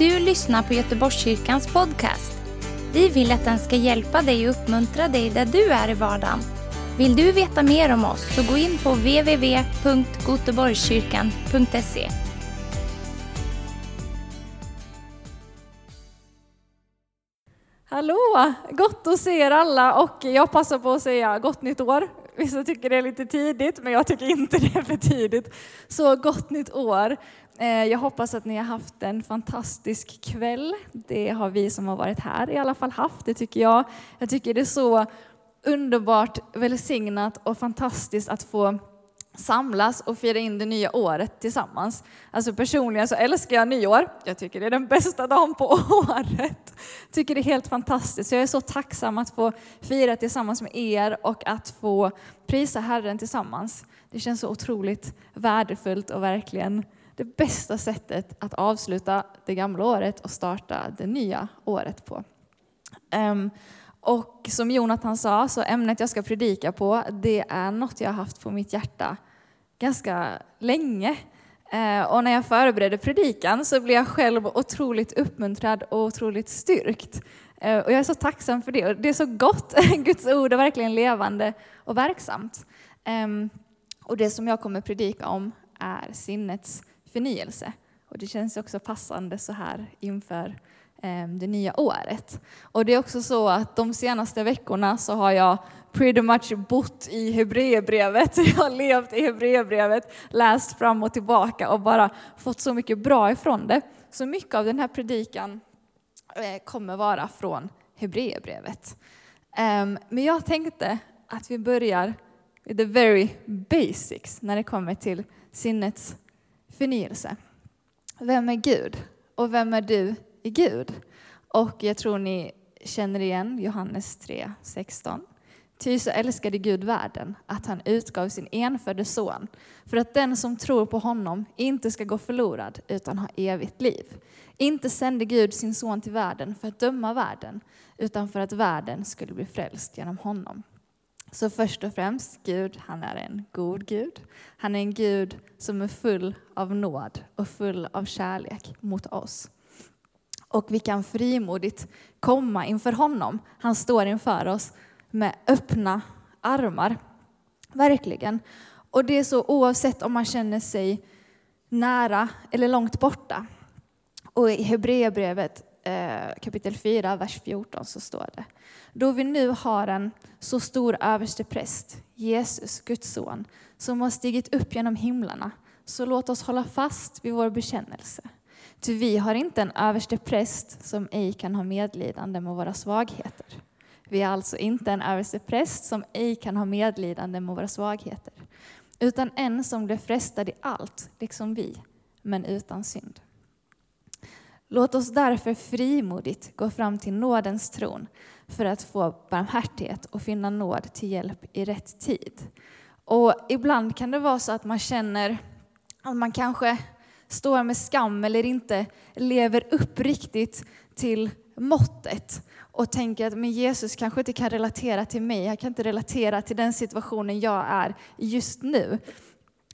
du lyssnar på Göteborgskyrkans podcast. Vi vill att den ska hjälpa dig och uppmuntra dig där du är i vardagen. Vill du veta mer om oss så gå in på www.goteborgskyrkan.se. Hallå! Gott att se er alla och jag passar på att säga gott nytt år. Vissa tycker det är lite tidigt, men jag tycker inte det är för tidigt. Så gott nytt år! Eh, jag hoppas att ni har haft en fantastisk kväll. Det har vi som har varit här i alla fall haft, det tycker jag. Jag tycker det är så underbart, välsignat och fantastiskt att få samlas och fira in det nya året tillsammans. Alltså personligen så älskar jag nyår. Jag tycker det är den bästa dagen på året. Tycker det är helt fantastiskt. Jag är så tacksam att få fira tillsammans med er och att få prisa Herren tillsammans. Det känns så otroligt värdefullt och verkligen det bästa sättet att avsluta det gamla året och starta det nya året på. Um, och som Jonathan sa, så ämnet jag ska predika på, det är något jag har haft på mitt hjärta ganska länge. Uh, och när jag förberedde predikan så blev jag själv otroligt uppmuntrad och otroligt styrkt. Uh, och jag är så tacksam för det. Det är så gott, Guds ord är verkligen levande och verksamt. Um, och det som jag kommer predika om är sinnets förnyelse. Och det känns också passande så här inför ehm, det nya året. Och det är också så att de senaste veckorna så har jag pretty much bott i Hebreerbrevet. Jag har levt i Hebreerbrevet, läst fram och tillbaka och bara fått så mycket bra ifrån det. Så mycket av den här predikan eh, kommer vara från Hebreerbrevet. Ehm, men jag tänkte att vi börjar med the very basics när det kommer till sinnets förnyelse. Vem är Gud? Och vem är du i Gud? Och jag tror ni känner igen Johannes 3, 16. Ty så älskade Gud världen att han utgav sin enfödde son för att den som tror på honom inte ska gå förlorad utan ha evigt liv. Inte sände Gud sin son till världen för att döma världen utan för att världen skulle bli frälst genom honom. Så först och främst, Gud, han är en god Gud. Han är en Gud som är full av nåd och full av kärlek mot oss. Och vi kan frimodigt komma inför honom. Han står inför oss med öppna armar. Verkligen. Och det är så oavsett om man känner sig nära eller långt borta. Och i Hebreerbrevet Eh, kapitel 4, vers 14 så står det då vi nu har en så stor överstepräst, Jesus, Guds son, som har stigit upp genom himlarna, så låt oss hålla fast vid vår bekännelse. Ty vi har inte en överstepräst som ej kan ha medlidande med våra svagheter. Vi är alltså inte en överstepräst som ej kan ha medlidande med våra svagheter, utan en som blev frestad i allt, liksom vi, men utan synd. Låt oss därför frimodigt gå fram till nådens tron för att få barmhärtighet och finna nåd till hjälp i rätt tid. Och ibland kan det vara så att man känner att man kanske står med skam eller inte lever upp riktigt till måttet och tänker att men Jesus kanske inte kan relatera till mig, jag kan inte relatera till den situationen jag är just nu.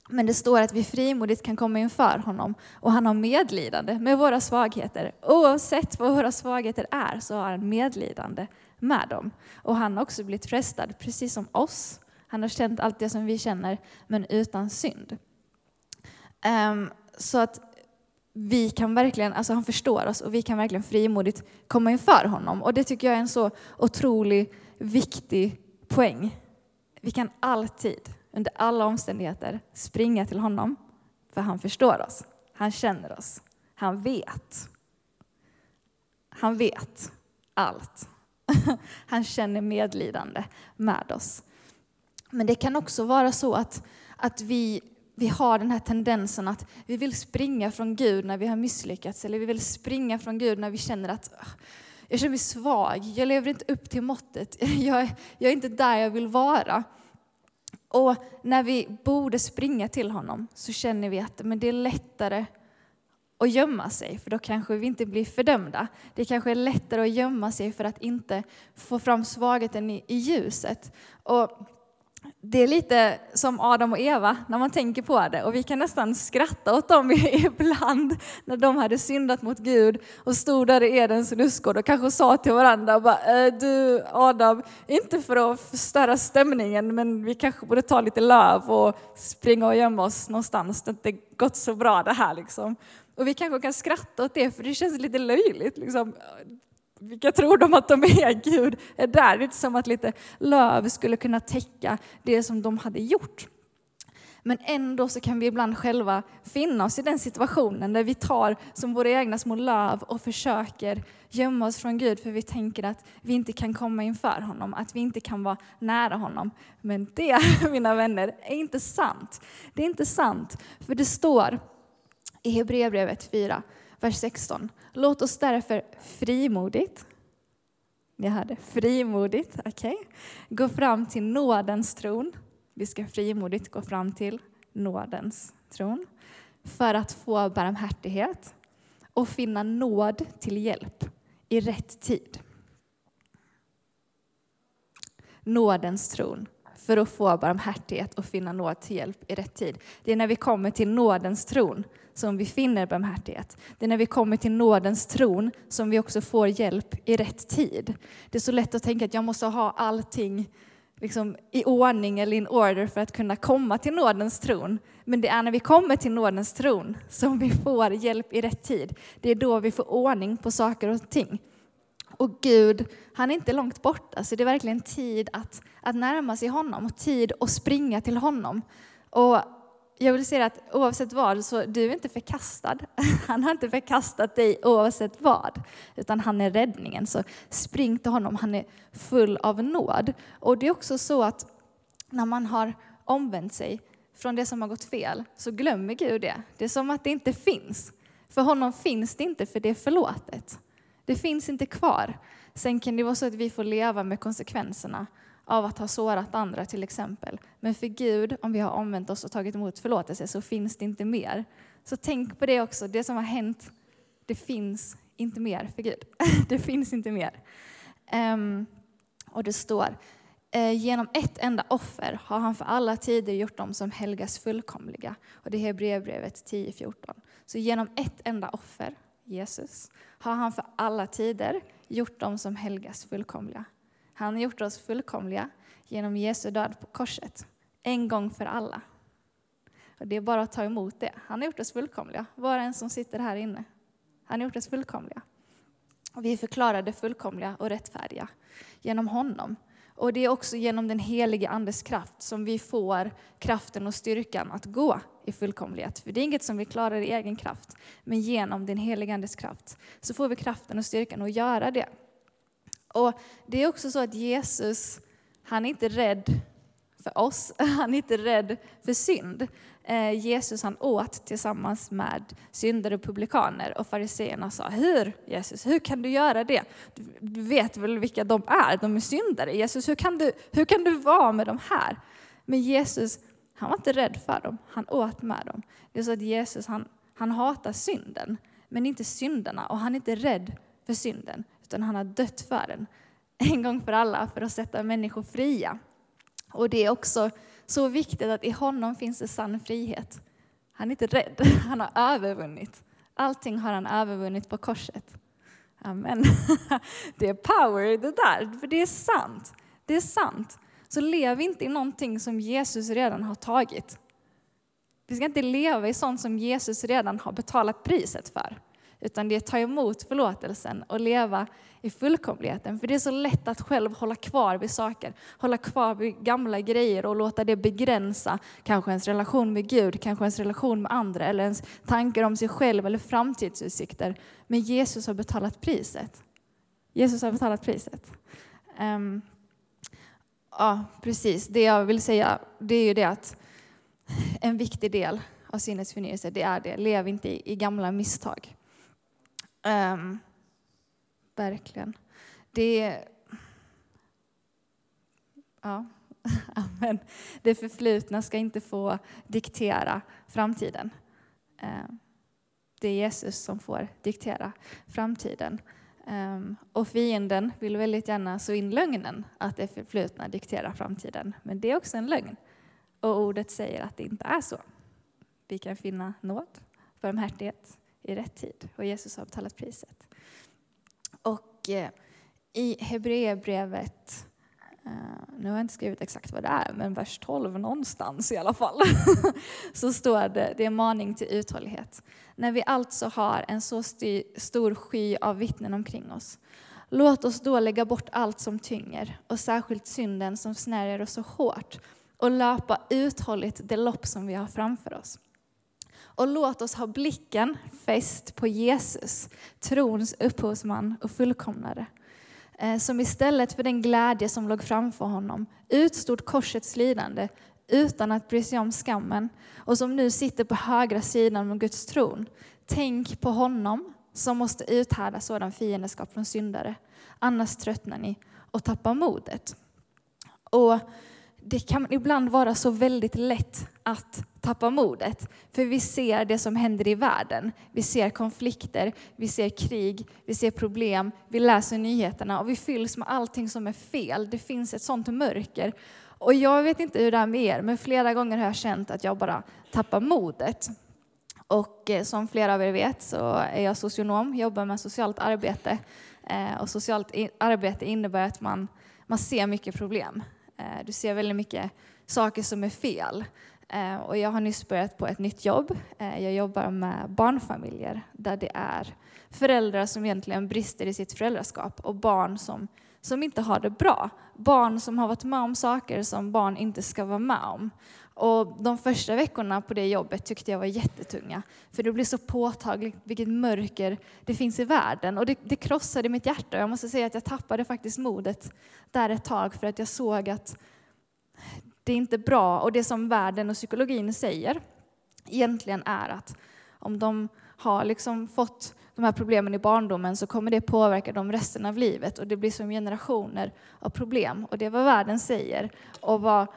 Men det står att vi frimodigt kan komma inför honom och han har medlidande med våra svagheter. Oavsett vad våra svagheter är så har han medlidande med dem. Och han har också blivit frestad precis som oss. Han har känt allt det som vi känner men utan synd. Um, så att vi kan verkligen, alltså han förstår oss och vi kan verkligen frimodigt komma inför honom. Och det tycker jag är en så otroligt viktig poäng. Vi kan alltid under alla omständigheter springa till honom, för han förstår oss. Han känner oss. Han vet. Han vet allt. Han känner medlidande med oss. Men det kan också vara så att, att vi, vi har den här tendensen att vi vill springa från Gud när vi har misslyckats, eller vi vill springa från Gud när vi känner att jag känner mig svag, jag lever inte upp till måttet, jag, jag är inte där jag vill vara. Och när vi borde springa till honom så känner vi att men det är lättare att gömma sig, för då kanske vi inte blir fördömda. Det kanske är lättare att gömma sig för att inte få fram svagheten i, i ljuset. Och det är lite som Adam och Eva när man tänker på det och vi kan nästan skratta åt dem ibland när de hade syndat mot Gud och stod där i Edens lustgård och kanske sa till varandra bara, äh, du Adam, inte för att förstöra stämningen men vi kanske borde ta lite löv och springa och gömma oss någonstans. Det har inte gått så bra det här liksom. Och vi kanske kan skratta åt det för det känns lite löjligt. Liksom vilka tror de att de är? Gud är där. Det är inte som att lite löv skulle kunna täcka det som de hade gjort. Men ändå så kan vi ibland själva finna oss i den situationen där vi tar som våra egna små löv och försöker gömma oss från Gud för vi tänker att vi inte kan komma inför honom, att vi inte kan vara nära honom. Men det, mina vänner, är inte sant. Det är inte sant, för det står i Hebreerbrevet 4 vers 16. Låt oss därför frimodigt, ni hörde, frimodigt, okej, okay, gå fram till nådens tron. Vi ska frimodigt gå fram till nådens tron för att få barmhärtighet och finna nåd till hjälp i rätt tid. Nådens tron för att få barmhärtighet och finna nåd till hjälp i rätt tid. Det är när vi kommer till nådens tron som vi finner barmhärtighet. Det är när vi kommer till nådens tron som vi också får hjälp i rätt tid. Det är så lätt att tänka att jag måste ha allting liksom i ordning eller in order för att kunna komma till nådens tron. Men det är när vi kommer till nådens tron som vi får hjälp i rätt tid. Det är då vi får ordning på saker och ting. Och Gud, han är inte långt borta, så det är verkligen tid att, att närma sig honom och tid att springa till honom. Och jag vill säga att oavsett vad, så du är inte förkastad. Han har inte förkastat dig oavsett vad, utan han är räddningen. Så spring till honom, han är full av nåd. Och det är också så att när man har omvänt sig från det som har gått fel, så glömmer Gud det. Det är som att det inte finns. För honom finns det inte, för det är förlåtet. Det finns inte kvar. Sen kan det vara så att vi får leva med konsekvenserna av att ha sårat andra till exempel. Men för Gud, om vi har omvänt oss och tagit emot förlåtelse, så finns det inte mer. Så tänk på det också, det som har hänt, det finns inte mer för Gud. det finns inte mer. Um, och det står, eh, genom ett enda offer har han för alla tider gjort dem som helgas fullkomliga. Och det är Hebreerbrevet 10.14. Så genom ett enda offer, Jesus, har han för alla tider gjort dem som helgas fullkomliga. Han har gjort oss fullkomliga genom Jesu död på korset, en gång för alla. Och det är bara att ta emot det. Han har gjort oss fullkomliga, var och en som sitter här inne. Han har gjort oss fullkomliga. Och vi är förklarade fullkomliga och rättfärdiga genom honom. Och det är också genom den helige Andes kraft som vi får kraften och styrkan att gå i fullkomlighet. För det är inget som vi klarar i egen kraft, men genom den helige Andes kraft så får vi kraften och styrkan att göra det. Och det är också så att Jesus, han är inte rädd för oss, han är inte rädd för synd. Eh, Jesus han åt tillsammans med syndare och publikaner och fariseerna sa, hur Jesus, hur kan du göra det? Du vet väl vilka de är, de är syndare. Jesus, hur kan du, hur kan du vara med de här? Men Jesus, han var inte rädd för dem, han åt med dem. Det är så att Jesus, han, han hatar synden, men inte syndarna och han är inte rädd för synden utan han har dött för den en gång för alla för att sätta människor fria. Och det är också så viktigt att i honom finns det sann frihet. Han är inte rädd, han har övervunnit. Allting har han övervunnit på korset. Amen. Det är power i det där, för det är sant. Det är sant. Så lev inte i någonting som Jesus redan har tagit. Vi ska inte leva i sånt som Jesus redan har betalat priset för. Utan det är att ta emot förlåtelsen och leva i fullkomligheten. För det är så lätt att själv hålla kvar vid saker, hålla kvar vid gamla grejer och låta det begränsa kanske ens relation med Gud, kanske ens relation med andra eller ens tankar om sig själv eller framtidsutsikter. Men Jesus har betalat priset. Jesus har betalat priset. Um, ja, precis. Det jag vill säga det är ju det att en viktig del av sinnets förnyelse, det är det. Lev inte i, i gamla misstag. Um, verkligen. Det... Ja, amen. Det förflutna ska inte få diktera framtiden. Um, det är Jesus som får diktera framtiden. Um, och fienden vill väldigt gärna så in lögnen att det förflutna dikterar framtiden. Men det är också en lögn. Och ordet säger att det inte är så. Vi kan finna nåd, barmhärtighet i rätt tid och Jesus har betalat priset. Och eh, i Hebreerbrevet, eh, nu har jag inte skrivit exakt vad det är, men vers 12 någonstans i alla fall, så står det, det är en maning till uthållighet. När vi alltså har en så styr, stor sky av vittnen omkring oss, låt oss då lägga bort allt som tynger och särskilt synden som snärjer oss så hårt och löpa uthålligt det lopp som vi har framför oss. Och låt oss ha blicken fäst på Jesus, trons upphovsman och fullkomnare, eh, som istället för den glädje som låg framför honom utstod korsets lidande utan att bry sig om skammen och som nu sitter på högra sidan om Guds tron. Tänk på honom som måste uthärda sådan fiendskap från syndare. Annars tröttnar ni och tappar modet. Och det kan ibland vara så väldigt lätt att tappa modet. För vi ser det som händer i världen. Vi ser konflikter, vi ser krig, vi ser problem, vi läser nyheterna och vi fylls med allting som är fel. Det finns ett sånt mörker. Och jag vet inte hur det är med er, men flera gånger har jag känt att jag bara tappar modet. Och eh, som flera av er vet så är jag socionom, jobbar med socialt arbete. Eh, och socialt arbete innebär att man, man ser mycket problem. Eh, du ser väldigt mycket saker som är fel. Eh, och jag har nyss börjat på ett nytt jobb. Eh, jag jobbar med barnfamiljer där det är föräldrar som egentligen brister i sitt föräldraskap och barn som, som inte har det bra. Barn som har varit med om saker som barn inte ska vara med om. Och de första veckorna på det jobbet tyckte jag var jättetunga. För det blir så påtagligt vilket mörker det finns i världen. Och det, det krossade mitt hjärta. Jag måste säga att jag tappade faktiskt modet där ett tag för att jag såg att det är inte bra. Och det som världen och psykologin säger egentligen är att om de har liksom fått de här problemen i barndomen så kommer det påverka dem resten av livet och det blir som generationer av problem. Och det är vad världen säger och vad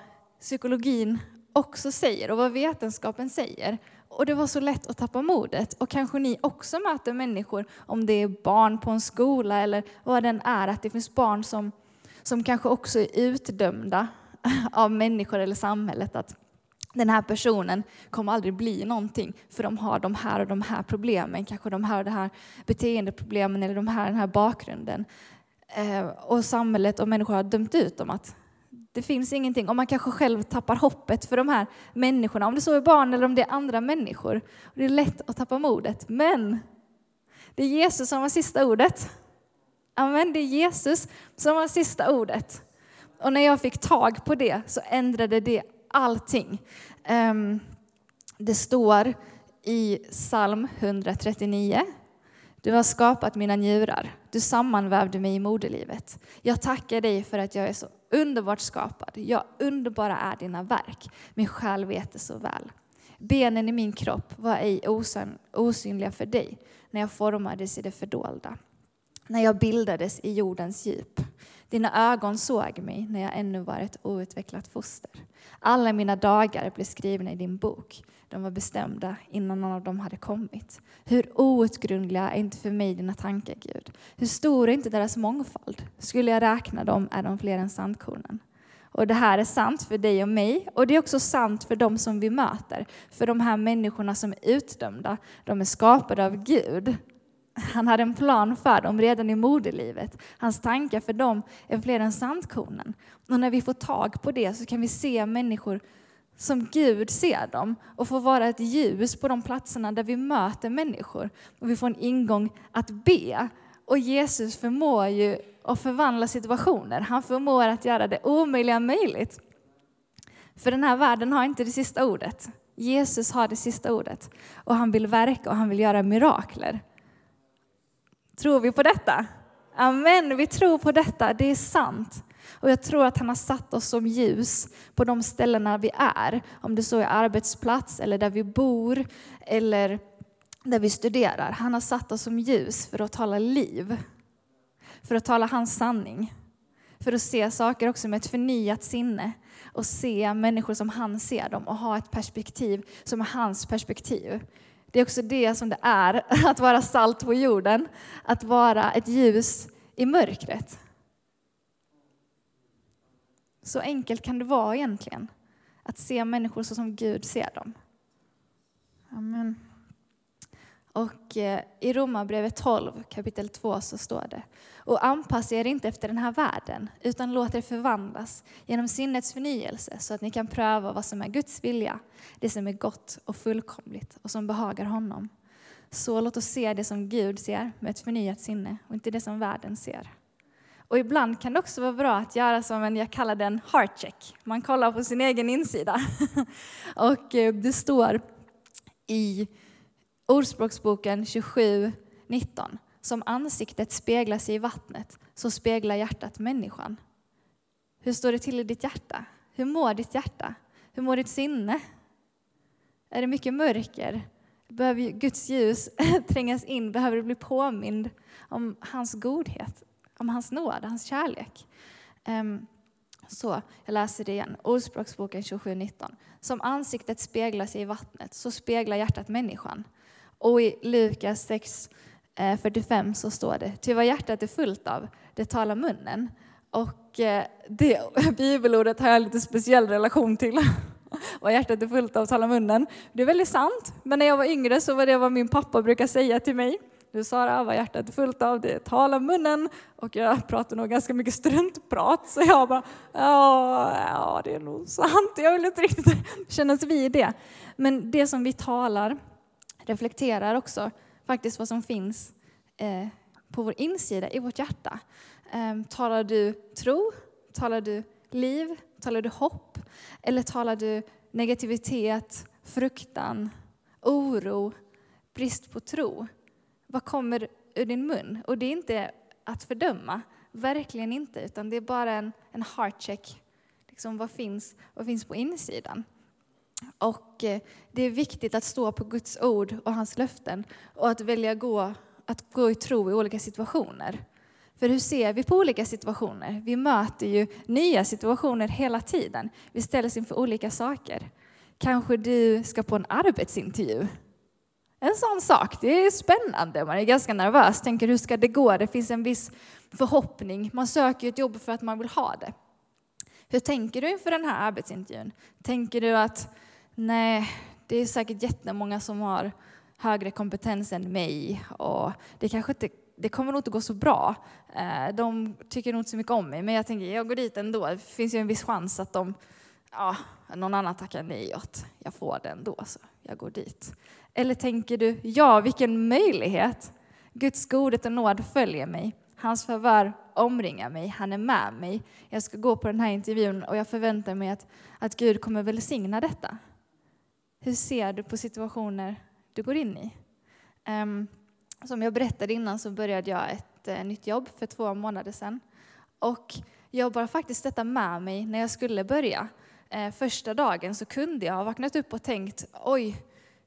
psykologin också säger och vad vetenskapen säger. Och det var så lätt att tappa modet. Och kanske ni också möter människor, om det är barn på en skola eller vad den är, att det finns barn som, som kanske också är utdömda av människor eller samhället. Att den här personen kommer aldrig bli någonting för de har de här och de här problemen, kanske de här och de här beteendeproblemen eller de här, den här bakgrunden. Eh, och samhället och människor har dömt ut dem att det finns ingenting. Och man kanske själv tappar hoppet för de här människorna, om det så är barn eller om det är andra människor. Och det är lätt att tappa modet. Men det är Jesus som har sista ordet. Amen, det är Jesus som har sista ordet. Och när jag fick tag på det så ändrade det allting. Ehm, det står i psalm 139. Du har skapat mina njurar. Du sammanvävde mig i moderlivet. Jag tackar dig för att jag är så underbart skapad. Jag underbara är dina verk. Min själ vet det så väl. Benen i min kropp var ej osynliga för dig när jag formades i det fördolda. När jag bildades i jordens djup. Dina ögon såg mig när jag ännu var ett outvecklat foster. Alla mina dagar blev skrivna i din bok. De var bestämda innan någon av dem hade kommit. Hur outgrundliga är inte för mig dina tankar, Gud? Hur stor är inte deras mångfald? Skulle jag räkna dem är de fler än sandkornen. Och det här är sant för dig och mig och det är också sant för dem som vi möter. För de här människorna som är utdömda, de är skapade av Gud. Han hade en plan för dem redan i moderlivet. Hans tankar för dem är fler än sandkornen. Och när vi får tag på det så kan vi se människor som Gud ser dem och få vara ett ljus på de platserna där vi möter människor. Och vi får en ingång att be. Och Jesus förmår ju att förvandla situationer. Han förmår att göra det omöjliga möjligt. För den här världen har inte det sista ordet. Jesus har det sista ordet. Och han vill verka och han vill göra mirakler. Tror vi på detta? Amen, vi tror på detta. Det är sant. Och jag tror att han har satt oss som ljus på de ställena vi är. Om det så är arbetsplats eller där vi bor eller där vi studerar. Han har satt oss som ljus för att tala liv. För att tala hans sanning. För att se saker också med ett förnyat sinne och se människor som han ser dem och ha ett perspektiv som är hans perspektiv. Det är också det som det är att vara salt på jorden, att vara ett ljus i mörkret. Så enkelt kan det vara egentligen, att se människor så som Gud ser dem. Amen. Och eh, i Romarbrevet 12 kapitel 2 så står det och anpassa er inte efter den här världen utan låt er förvandlas genom sinnets förnyelse så att ni kan pröva vad som är Guds vilja, det som är gott och fullkomligt och som behagar honom. Så låt oss se det som Gud ser med ett förnyat sinne och inte det som världen ser. Och ibland kan det också vara bra att göra som en, jag kallar den heart check. Man kollar på sin egen insida. och eh, det står i Ordspråksboken 27, 19. Som ansiktet speglar sig i vattnet, så speglar hjärtat människan. Hur står det till i ditt hjärta? Hur mår ditt hjärta? Hur mår ditt sinne? Är det mycket mörker? Behöver Guds ljus trängas in? Behöver du bli påmind om hans godhet, om hans nåd, hans kärlek? Um, så, jag läser det igen. Ordspråksboken 27.19. Som ansiktet speglar sig i vattnet, så speglar hjärtat människan. Och i Lukas 6, 45 eh, så står det, ty vad hjärtat är fullt av, det talar munnen. Och eh, det bibelordet har jag en lite speciell relation till. vad hjärtat är fullt av talar munnen. Det är väldigt sant, men när jag var yngre så var det vad min pappa brukade säga till mig. Du Sara, vad hjärtat är fullt av, det talar munnen. Och jag pratar nog ganska mycket struntprat, så jag bara, ja, det är nog sant. Jag vill inte riktigt kännas vid det. Men det som vi talar reflekterar också faktiskt vad som finns eh, på vår insida, i vårt hjärta. Ehm, talar du tro? Talar du liv? Talar du hopp? Eller talar du negativitet, fruktan, oro, brist på tro? Vad kommer ur din mun? Och det är inte att fördöma, verkligen inte, utan det är bara en, en heart check. Liksom, vad, finns, vad finns på insidan? Och eh, det är viktigt att stå på Guds ord och hans löften och att välja gå, att gå i tro i olika situationer. För hur ser vi på olika situationer? Vi möter ju nya situationer hela tiden. Vi ställs inför olika saker. Kanske du ska på en arbetsintervju. En sån sak, det är spännande. Man är ganska nervös, tänker hur ska det gå? Det finns en viss förhoppning. Man söker ett jobb för att man vill ha det. Hur tänker du inför den här arbetsintervjun? Tänker du att nej, det är säkert jättemånga som har högre kompetens än mig och det kanske inte det kommer nog inte gå så bra. Eh, de tycker nog inte så mycket om mig, men jag tänker jag går dit ändå. Det finns ju en viss chans att de, ja, någon annan tackar nej åt. Jag får det ändå, så jag går dit. Eller tänker du, ja, vilken möjlighet! Guds godhet och nåd följer mig. Hans favör omringar mig, han är med mig. Jag ska gå på den här intervjun och jag förväntar mig att, att Gud kommer välsigna detta. Hur ser du på situationer du går in i? Ehm, som jag berättade innan så började jag ett eh, nytt jobb för två månader sedan. Och jag bara faktiskt detta med mig när jag skulle börja. Eh, första dagen så kunde jag ha vaknat upp och tänkt oj,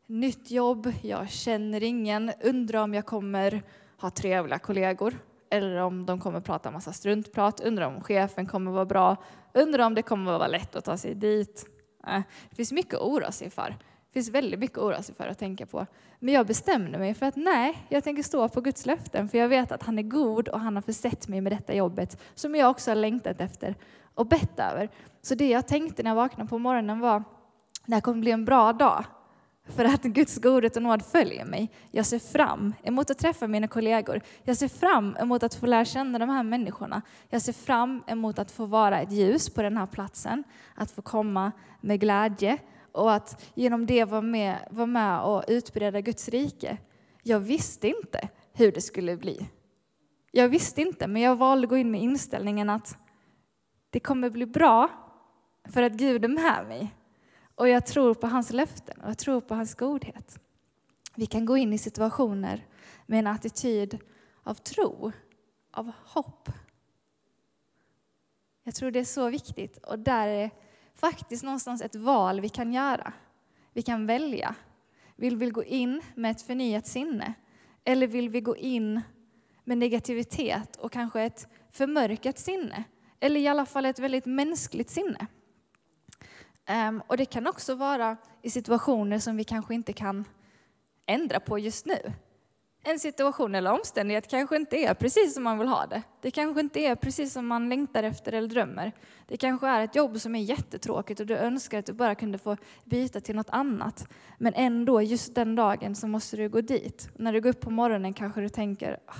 nytt jobb, jag känner ingen, undrar om jag kommer ha trevliga kollegor eller om de kommer prata massa struntprat, undrar om chefen kommer vara bra, undrar om det kommer vara lätt att ta sig dit. Eh, det finns mycket att oroa sig för. Det finns väldigt mycket att oroa sig för att tänka på. Men jag bestämde mig för att nej, jag tänker stå på Guds löften, för jag vet att han är god och han har försett mig med detta jobbet som jag också har längtat efter och bett över. Så det jag tänkte när jag vaknade på morgonen var, det här kommer bli en bra dag. För att Guds godhet och nåd följer mig. Jag ser fram emot att träffa mina kollegor. Jag ser fram emot att få lära känna de här människorna. Jag ser fram emot att få vara ett ljus på den här platsen. Att få komma med glädje och att genom det vara med, vara med och utbreda Guds rike. Jag visste inte hur det skulle bli. Jag visste inte, men jag valde att gå in med inställningen att det kommer bli bra för att Gud är med mig. Och jag tror på hans löften och jag tror på hans godhet. Vi kan gå in i situationer med en attityd av tro, av hopp. Jag tror det är så viktigt och där är faktiskt någonstans ett val vi kan göra. Vi kan välja. Vill vi gå in med ett förnyat sinne? Eller vill vi gå in med negativitet och kanske ett förmörkat sinne? Eller i alla fall ett väldigt mänskligt sinne. Ehm, och det kan också vara i situationer som vi kanske inte kan ändra på just nu. En situation eller omständighet kanske inte är precis som man vill ha det. Det kanske inte är precis som man längtar efter eller drömmer. Det kanske är ett jobb som är jättetråkigt och du önskar att du bara kunde få byta till något annat. Men ändå, just den dagen så måste du gå dit. När du går upp på morgonen kanske du tänker, ah,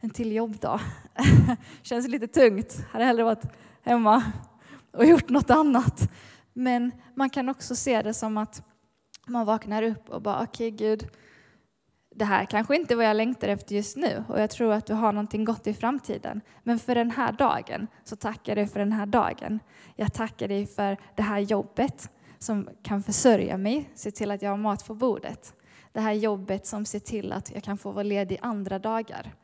en till jobbdag. Känns lite tungt. Hade hellre varit hemma och gjort något annat. Men man kan också se det som att man vaknar upp och bara, okej okay, Gud, det här kanske inte är vad jag längtar efter just nu och jag tror att du har någonting gott i framtiden. Men för den här dagen så tackar jag dig för den här dagen. Jag tackar dig för det här jobbet som kan försörja mig, se till att jag har mat på bordet. Det här jobbet som ser till att jag kan få vara ledig andra dagar.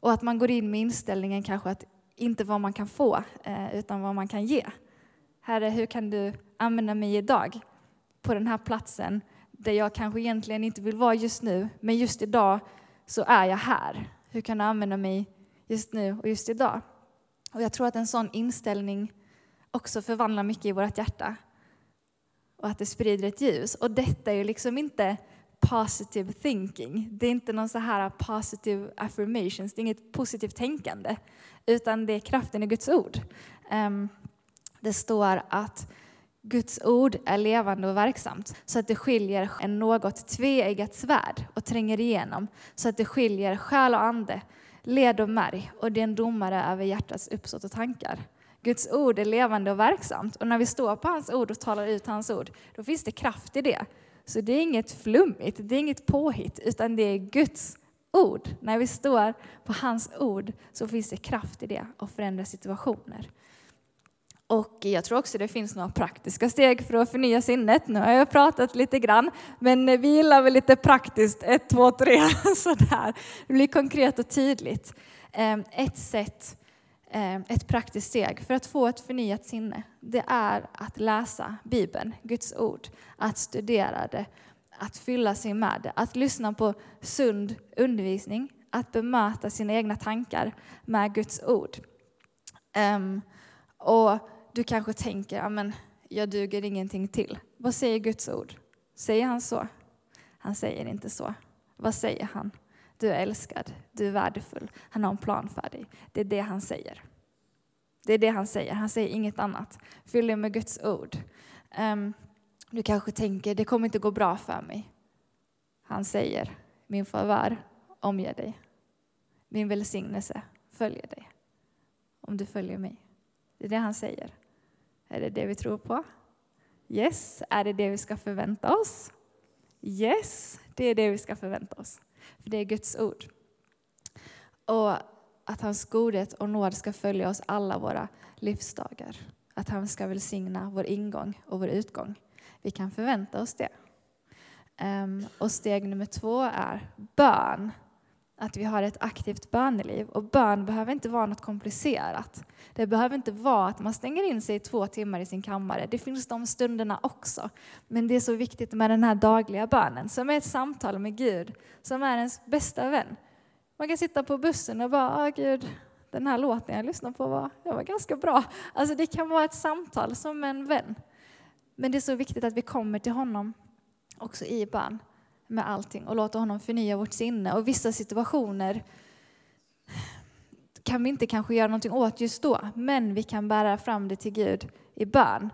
Och att man går in med inställningen kanske att inte vad man kan få, eh, utan vad man kan ge. Herre, hur kan du använda mig idag på den här platsen där jag kanske egentligen inte vill vara just nu, men just idag så är jag här. Hur kan du använda mig just nu och just idag? Och jag tror att en sån inställning också förvandlar mycket i vårt hjärta och att det sprider ett ljus. Och detta är ju liksom inte positive thinking. Det är inte någon så här positive affirmations, det är inget positivt tänkande, utan det är kraften i Guds ord. Ehm, det står att Guds ord är levande och verksamt så att det skiljer en något tveeggat svärd och tränger igenom så att det skiljer själ och ande, led och märg och det är en domare över hjärtats uppsåt och tankar. Guds ord är levande och verksamt och när vi står på hans ord och talar ut hans ord, då finns det kraft i det. Så det är inget flummigt, det är inget påhitt, utan det är Guds ord. När vi står på hans ord så finns det kraft i det och förändrar situationer. Och jag tror också det finns några praktiska steg för att förnya sinnet. Nu har jag pratat lite grann, men vi gillar väl lite praktiskt, ett, två, tre, sådär. Det blir konkret och tydligt. Ehm, ett sätt, ehm, ett praktiskt steg för att få ett förnyat sinne, det är att läsa Bibeln, Guds ord, att studera det, att fylla sig med det, att lyssna på sund undervisning, att bemöta sina egna tankar med Guds ord. Ehm, och du kanske tänker, att jag duger ingenting till. Vad säger Guds ord? Säger han så? Han säger inte så. Vad säger han? Du är älskad, du är värdefull, han har en plan för dig. Det är det han säger. Det är det han säger, han säger inget annat. Fyll dig med Guds ord. Um, du kanske tänker, det kommer inte gå bra för mig. Han säger, min favör omger dig. Min välsignelse följer dig. Om du följer mig. Det är det han säger. Är det det vi tror på? Yes. Är det det vi ska förvänta oss? Yes, det är det vi ska förvänta oss. För det är Guds ord. Och att hans godhet och nåd ska följa oss alla våra livsdagar. Att han ska välsigna vår ingång och vår utgång. Vi kan förvänta oss det. Ehm, och steg nummer två är bön att vi har ett aktivt böneliv. Och bön behöver inte vara något komplicerat. Det behöver inte vara att man stänger in sig i två timmar i sin kammare. Det finns de stunderna också. Men det är så viktigt med den här dagliga bönen, som är ett samtal med Gud, som är ens bästa vän. Man kan sitta på bussen och bara, ah, Gud, den här låten jag lyssnade på var, det var ganska bra. Alltså det kan vara ett samtal som en vän. Men det är så viktigt att vi kommer till honom också i bön med allting och låta honom förnya vårt sinne. Och vissa situationer kan vi inte kanske göra någonting åt just då, men vi kan bära fram det till Gud i bön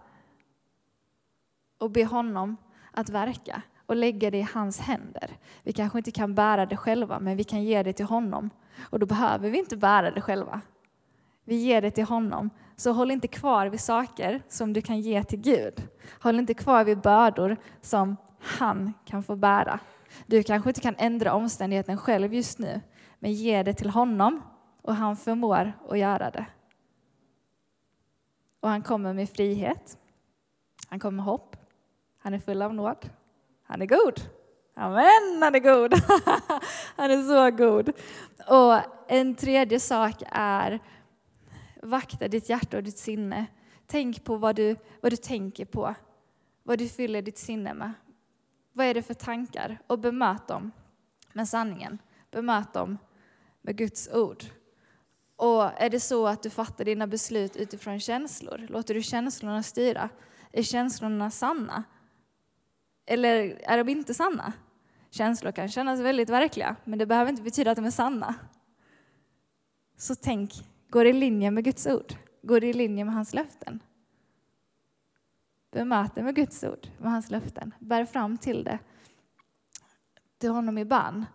och be honom att verka och lägga det i hans händer. Vi kanske inte kan bära det själva, men vi kan ge det till honom. Och då behöver vi inte bära det själva. Vi ger det till honom. Så håll inte kvar vid saker som du kan ge till Gud. Håll inte kvar vid bördor som han kan få bära. Du kanske inte kan ändra omständigheten själv just nu, men ge det till honom och han förmår att göra det. Och han kommer med frihet. Han kommer med hopp. Han är full av nåd. Han är god. Amen, han är god. han är så god. Och en tredje sak är vakta ditt hjärta och ditt sinne. Tänk på vad du, vad du tänker på, vad du fyller ditt sinne med. Vad är det för tankar? Och bemöt dem med sanningen. Bemöt dem med Guds ord. Och är det så att du fattar dina beslut utifrån känslor? Låter du känslorna styra? Är känslorna sanna? Eller är de inte sanna? Känslor kan kännas väldigt verkliga, men det behöver inte betyda att de är sanna. Så tänk, går det i linje med Guds ord? Går det i linje med hans löften? Bemöt det med Guds ord, med hans löften. Bär fram till det, till honom i bön.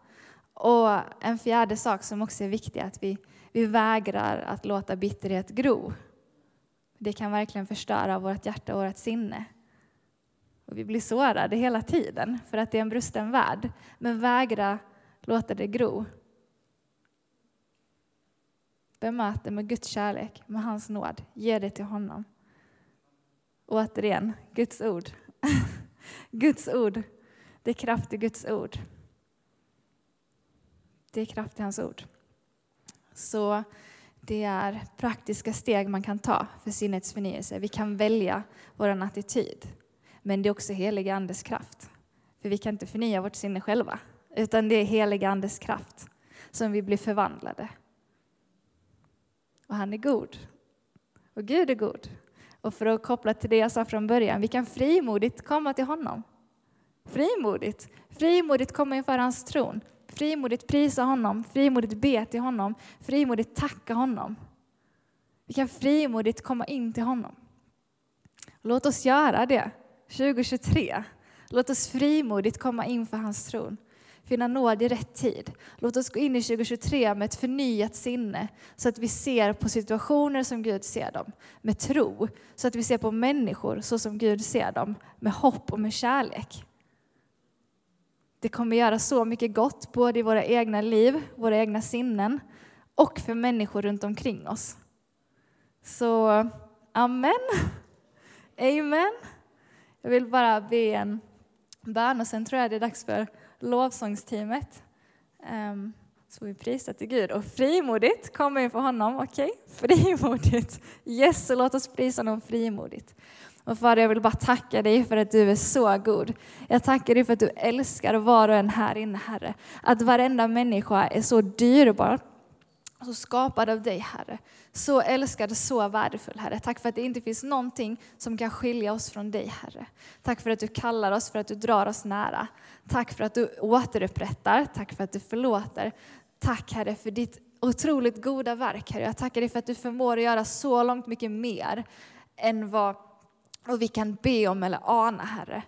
Och en fjärde sak som också är viktig är att vi, vi vägrar att låta bitterhet gro. Det kan verkligen förstöra vårt hjärta och vårt sinne. Och vi blir sårade hela tiden för att det är en brusten värld. Men vägra låta det gro. Bemöt det med Guds kärlek, med hans nåd. Ge det till honom. Och återigen, Guds ord. Guds ord. Det är kraft i Guds ord. Det är kraft i hans ord. Så det är praktiska steg man kan ta för sinnets förnyelse. Vi kan välja vår attityd. Men det är också helig andes kraft. För vi kan inte förnya vårt sinne själva. Utan det är helig andes kraft som vi blir förvandlade. Och han är god. Och Gud är god. Och för att koppla till det jag sa från början, vi kan frimodigt komma till honom. Frimodigt. Frimodigt komma inför hans tron. Frimodigt prisa honom, frimodigt be till honom, frimodigt tacka honom. Vi kan frimodigt komma in till honom. Låt oss göra det 2023. Låt oss frimodigt komma inför hans tron. Finna nåd i rätt tid. Låt oss gå in i 2023 med ett förnyat sinne så att vi ser på situationer som Gud ser dem, med tro. Så att vi ser på människor så som Gud ser dem, med hopp och med kärlek. Det kommer göra så mycket gott, både i våra egna liv, våra egna sinnen och för människor runt omkring oss. Så amen. Amen. Jag vill bara be en bön och sen tror jag det är dags för lovsångsteamet. Um, så vi prisar till Gud och frimodigt kommer inför honom. Okej, okay? frimodigt. Yes, så låt oss prisa honom frimodigt. Och Fader, jag vill bara tacka dig för att du är så god. Jag tackar dig för att du älskar var och en här inne, Herre. Att varenda människa är så dyrbar, så skapad av dig, Herre. Så älskad, så värdefull, Herre. Tack för att det inte finns någonting som kan skilja oss från dig, Herre. Tack för att du kallar oss, för att du drar oss nära. Tack för att du återupprättar, tack för att du förlåter. Tack, Herre, för ditt otroligt goda verk, Herre. Jag tackar dig för att du förmår att göra så långt mycket mer än vad och vi kan be om eller ana, Herre.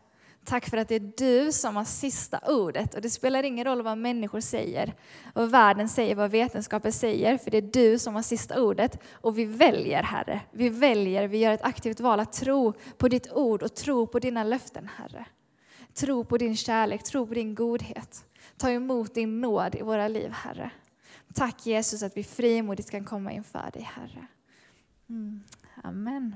Tack för att det är du som har sista ordet och det spelar ingen roll vad människor säger, vad världen säger, vad vetenskapen säger, för det är du som har sista ordet och vi väljer, Herre. Vi väljer, vi gör ett aktivt val att tro på ditt ord och tro på dina löften, Herre. Tro på din kärlek, tro på din godhet. Ta emot din nåd i våra liv, Herre. Tack Jesus att vi frimodigt kan komma inför dig, Herre. Mm. Amen.